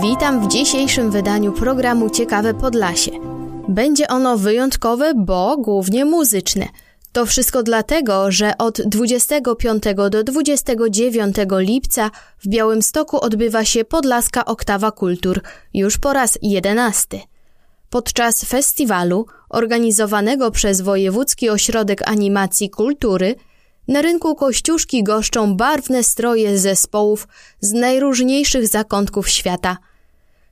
Witam w dzisiejszym wydaniu programu Ciekawe Podlasie. Będzie ono wyjątkowe, bo głównie muzyczne. To wszystko dlatego, że od 25 do 29 lipca w Białymstoku odbywa się Podlaska Oktawa Kultur, już po raz jedenasty. Podczas festiwalu, organizowanego przez Wojewódzki Ośrodek Animacji Kultury, na rynku Kościuszki goszczą barwne stroje zespołów z najróżniejszych zakątków świata.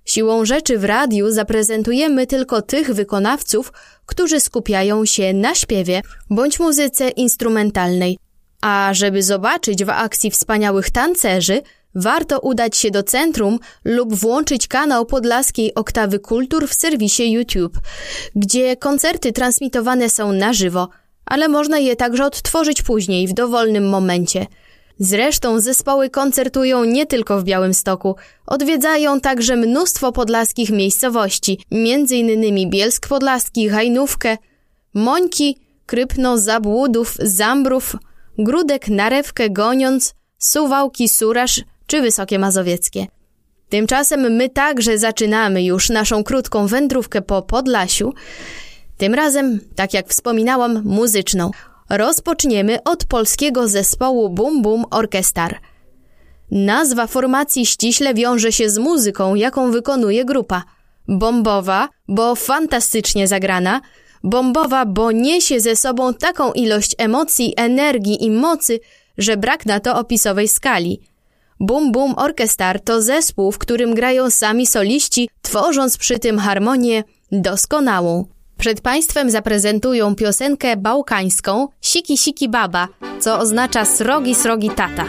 Siłą rzeczy w radiu zaprezentujemy tylko tych wykonawców, którzy skupiają się na śpiewie bądź muzyce instrumentalnej. A żeby zobaczyć w akcji wspaniałych tancerzy, warto udać się do centrum lub włączyć kanał Podlaskiej Oktawy Kultur w serwisie YouTube, gdzie koncerty transmitowane są na żywo – ale można je także odtworzyć później, w dowolnym momencie. Zresztą zespoły koncertują nie tylko w Białymstoku, odwiedzają także mnóstwo podlaskich miejscowości, m.in. Bielsk Podlaski, Hajnówkę, Mońki, Krypno, Zabłudów, Zambrów, Grudek, Narewkę, Goniąc, Suwałki, Suraż czy Wysokie Mazowieckie. Tymczasem my także zaczynamy już naszą krótką wędrówkę po Podlasiu. Tym razem, tak jak wspominałam, muzyczną. Rozpoczniemy od polskiego zespołu Boom Boom Orchestar. Nazwa formacji ściśle wiąże się z muzyką, jaką wykonuje grupa. Bombowa, bo fantastycznie zagrana, bombowa, bo niesie ze sobą taką ilość emocji, energii i mocy, że brak na to opisowej skali. Boom Boom Orchestar to zespół, w którym grają sami soliści, tworząc przy tym harmonię doskonałą. Przed Państwem zaprezentują piosenkę bałkańską Siki Siki Baba, co oznacza srogi srogi tata.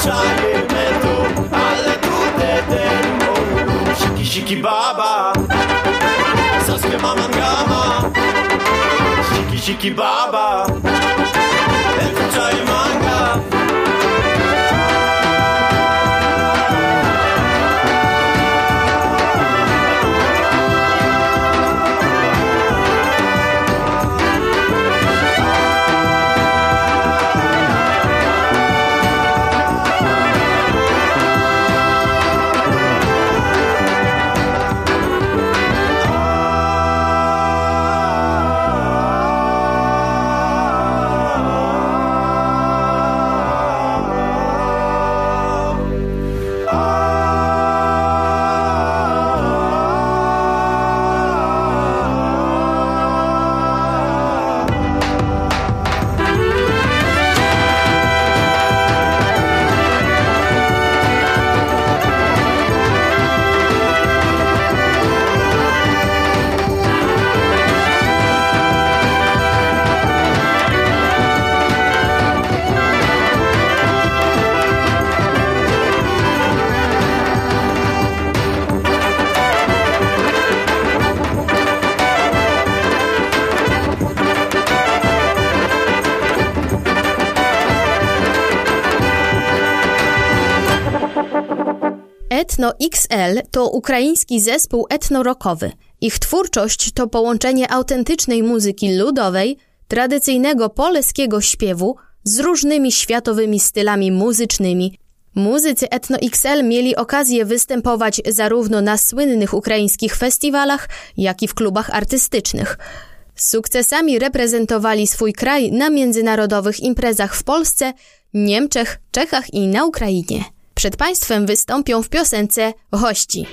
zwyczaje metu Ale tutaj ten molu Siki, siki baba. Saskia mama gama Siki, siki baba. XL to ukraiński zespół etnorockowy. Ich twórczość to połączenie autentycznej muzyki ludowej, tradycyjnego poleskiego śpiewu z różnymi światowymi stylami muzycznymi. Muzycy Etno XL mieli okazję występować zarówno na słynnych ukraińskich festiwalach, jak i w klubach artystycznych. Sukcesami reprezentowali swój kraj na międzynarodowych imprezach w Polsce, Niemczech, Czechach i na Ukrainie. Przed Państwem wystąpią w piosence Hości.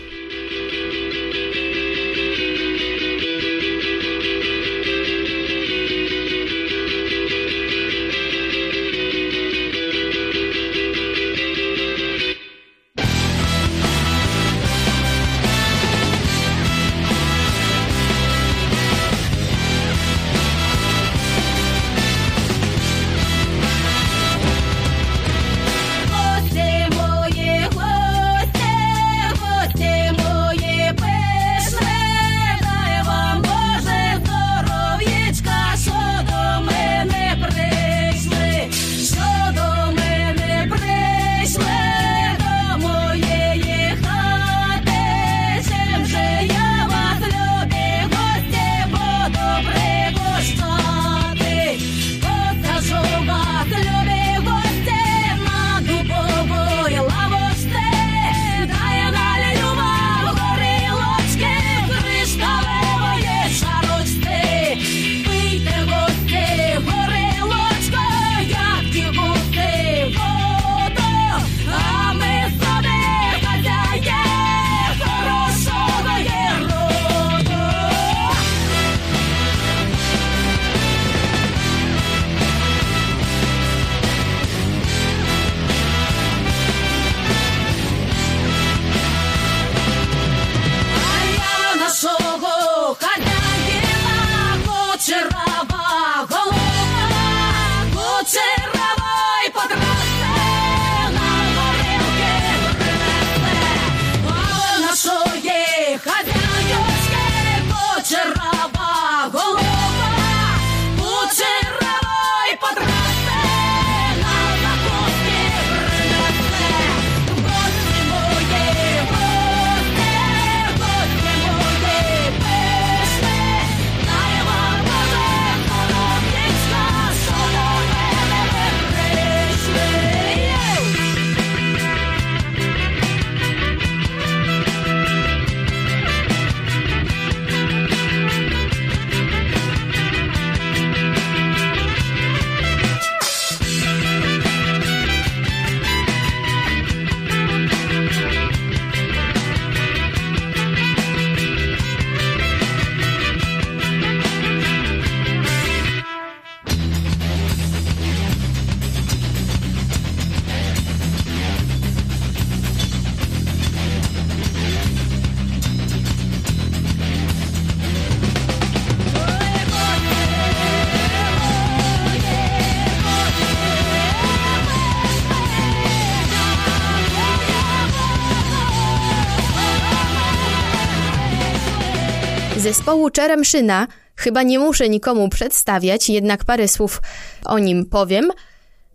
Zespołu Czeremszyna chyba nie muszę nikomu przedstawiać, jednak parę słów o nim powiem.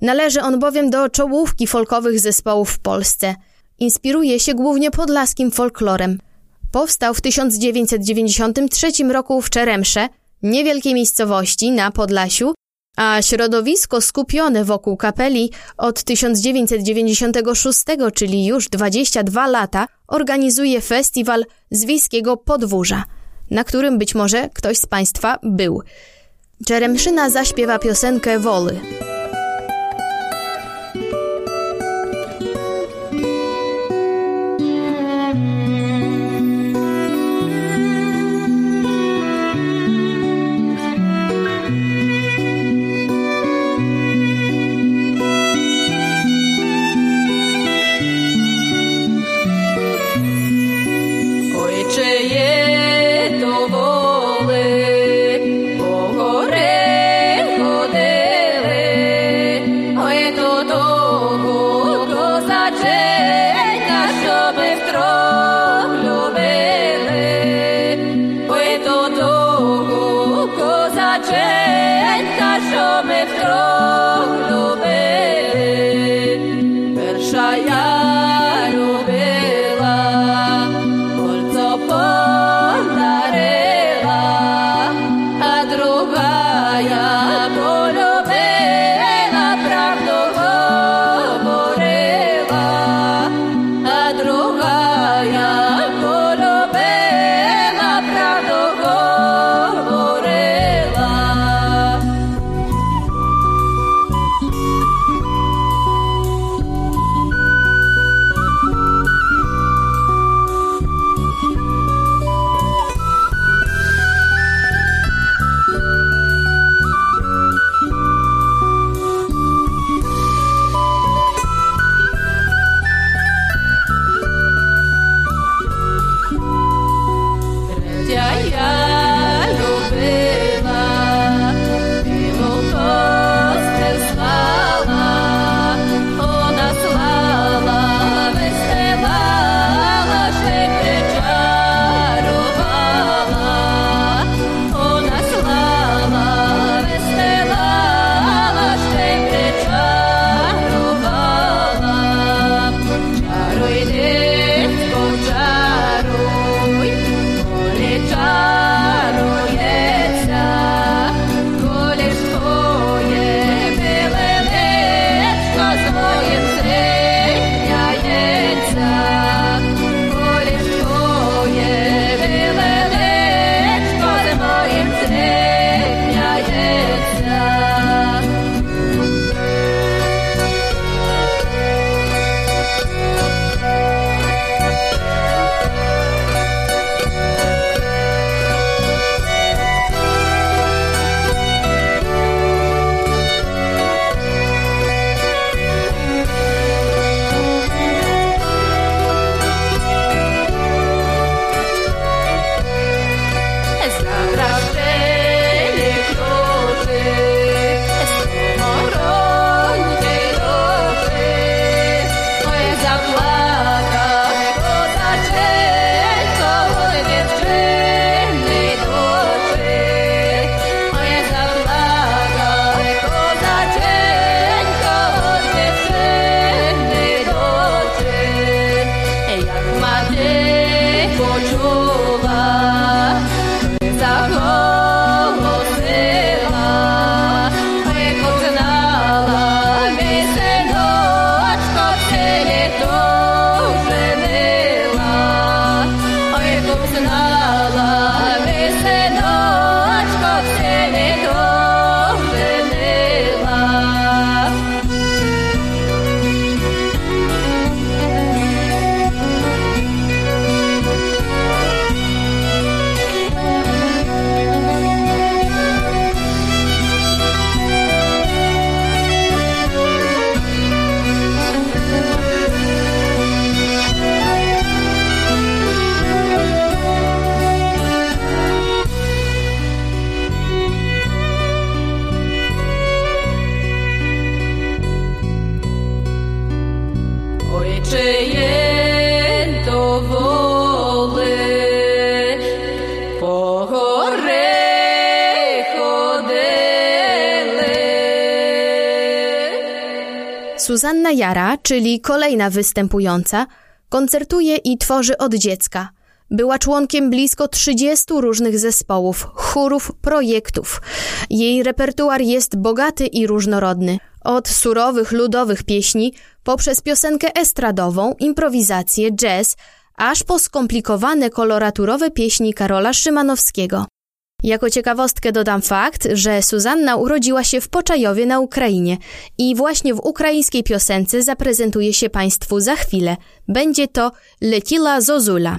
Należy on bowiem do czołówki folkowych zespołów w Polsce. Inspiruje się głównie podlaskim folklorem. Powstał w 1993 roku w Czeremsze, niewielkiej miejscowości na Podlasiu, a środowisko skupione wokół kapeli od 1996, czyli już 22 lata, organizuje festiwal z wiejskiego podwórza, na którym być może ktoś z Państwa był. Czeremszyna zaśpiewa piosenkę Woly. Suzanna Jara, czyli kolejna występująca, koncertuje i tworzy od dziecka. Była członkiem blisko 30 różnych zespołów, chórów, projektów. Jej repertuar jest bogaty i różnorodny. Od surowych, ludowych pieśni, poprzez piosenkę estradową, improwizację, jazz, aż po skomplikowane koloraturowe pieśni Karola Szymanowskiego. Jako ciekawostkę dodam fakt, że Suzanna urodziła się w Poczajowie na Ukrainie i właśnie w ukraińskiej piosence zaprezentuje się Państwu za chwilę. Będzie to Letila Zozula.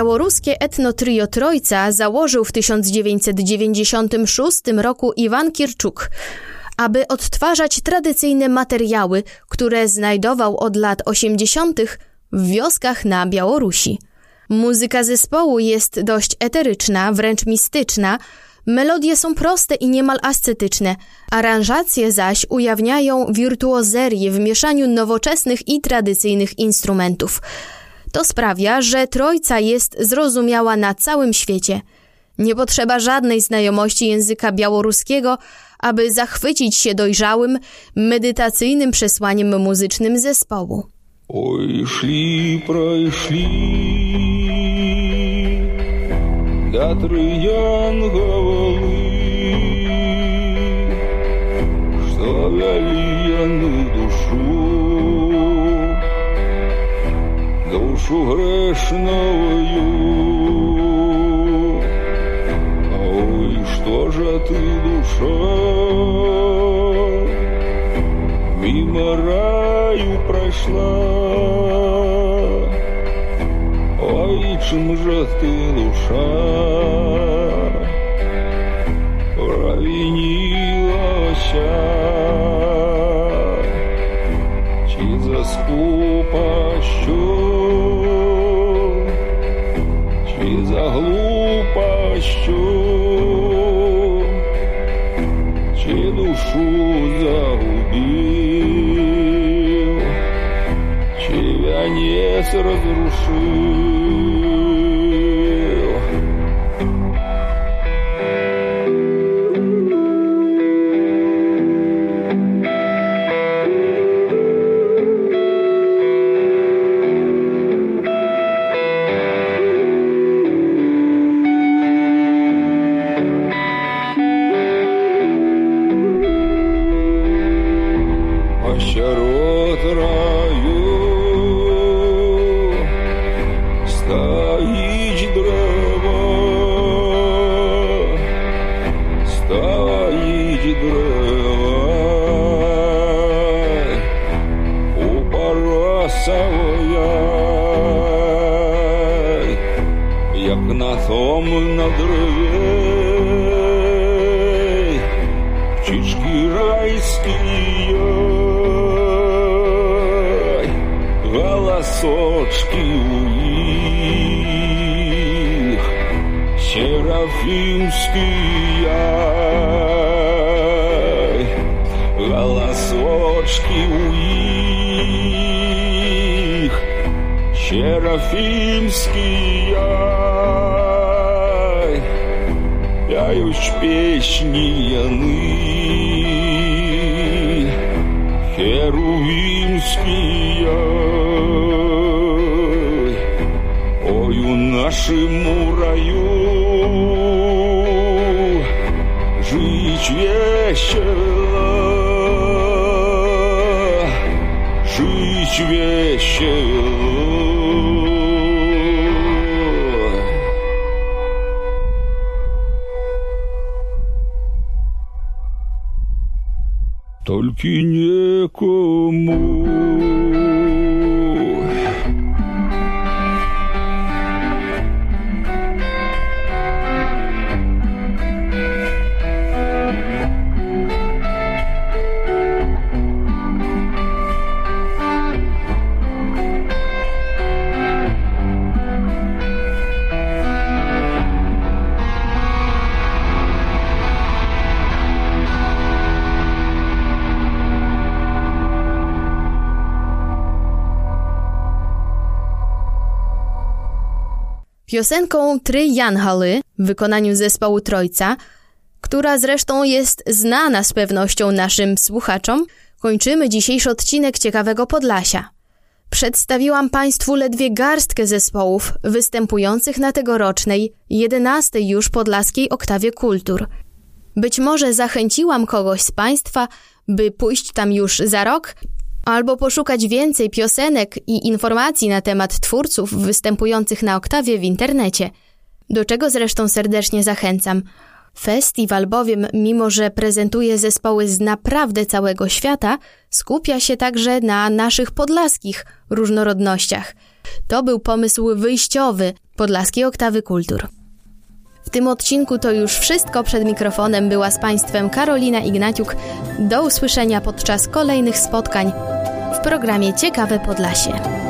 Białoruskie etnotrio Trojca założył w 1996 roku Iwan Kirczuk, aby odtwarzać tradycyjne materiały, które znajdował od lat 80. w wioskach na Białorusi. Muzyka zespołu jest dość eteryczna, wręcz mistyczna, melodie są proste i niemal ascetyczne, aranżacje zaś ujawniają wirtuozerię w mieszaniu nowoczesnych i tradycyjnych instrumentów – to sprawia, że Trójca jest zrozumiała na całym świecie. Nie potrzeba żadnej znajomości języka białoruskiego, aby zachwycić się dojrzałym, medytacyjnym przesłaniem muzycznym zespołu. Ой, шли, пройшли, Гатры янголы, Что вяли душу грешную. Ой, что же ты, душа, мимо раю прошла? Ой, чем же ты, душа, за глупощу, чи душу загубив, чи вянец разрушив. точки у них Серафимский Голосочки у них Серафимский Яюсь песни яны. Херувимские нашему раю, Жить весело, Жить весело. только некому. Piosenką Try Janhaly w wykonaniu zespołu Trojca, która zresztą jest znana z pewnością naszym słuchaczom, kończymy dzisiejszy odcinek Ciekawego Podlasia. Przedstawiłam Państwu ledwie garstkę zespołów występujących na tegorocznej, jedenastej już podlaskiej oktawie kultur. Być może zachęciłam kogoś z Państwa, by pójść tam już za rok albo poszukać więcej piosenek i informacji na temat twórców występujących na oktawie w internecie, do czego zresztą serdecznie zachęcam. Festiwal bowiem, mimo że prezentuje zespoły z naprawdę całego świata, skupia się także na naszych podlaskich różnorodnościach – To był pomysł wyjściowy Podlaskiej Oktawy Kultur. W tym odcinku to już wszystko. Przed mikrofonem była z Państwem Karolina Ignaciuk. Do usłyszenia podczas kolejnych spotkań w programie Ciekawe Podlasie.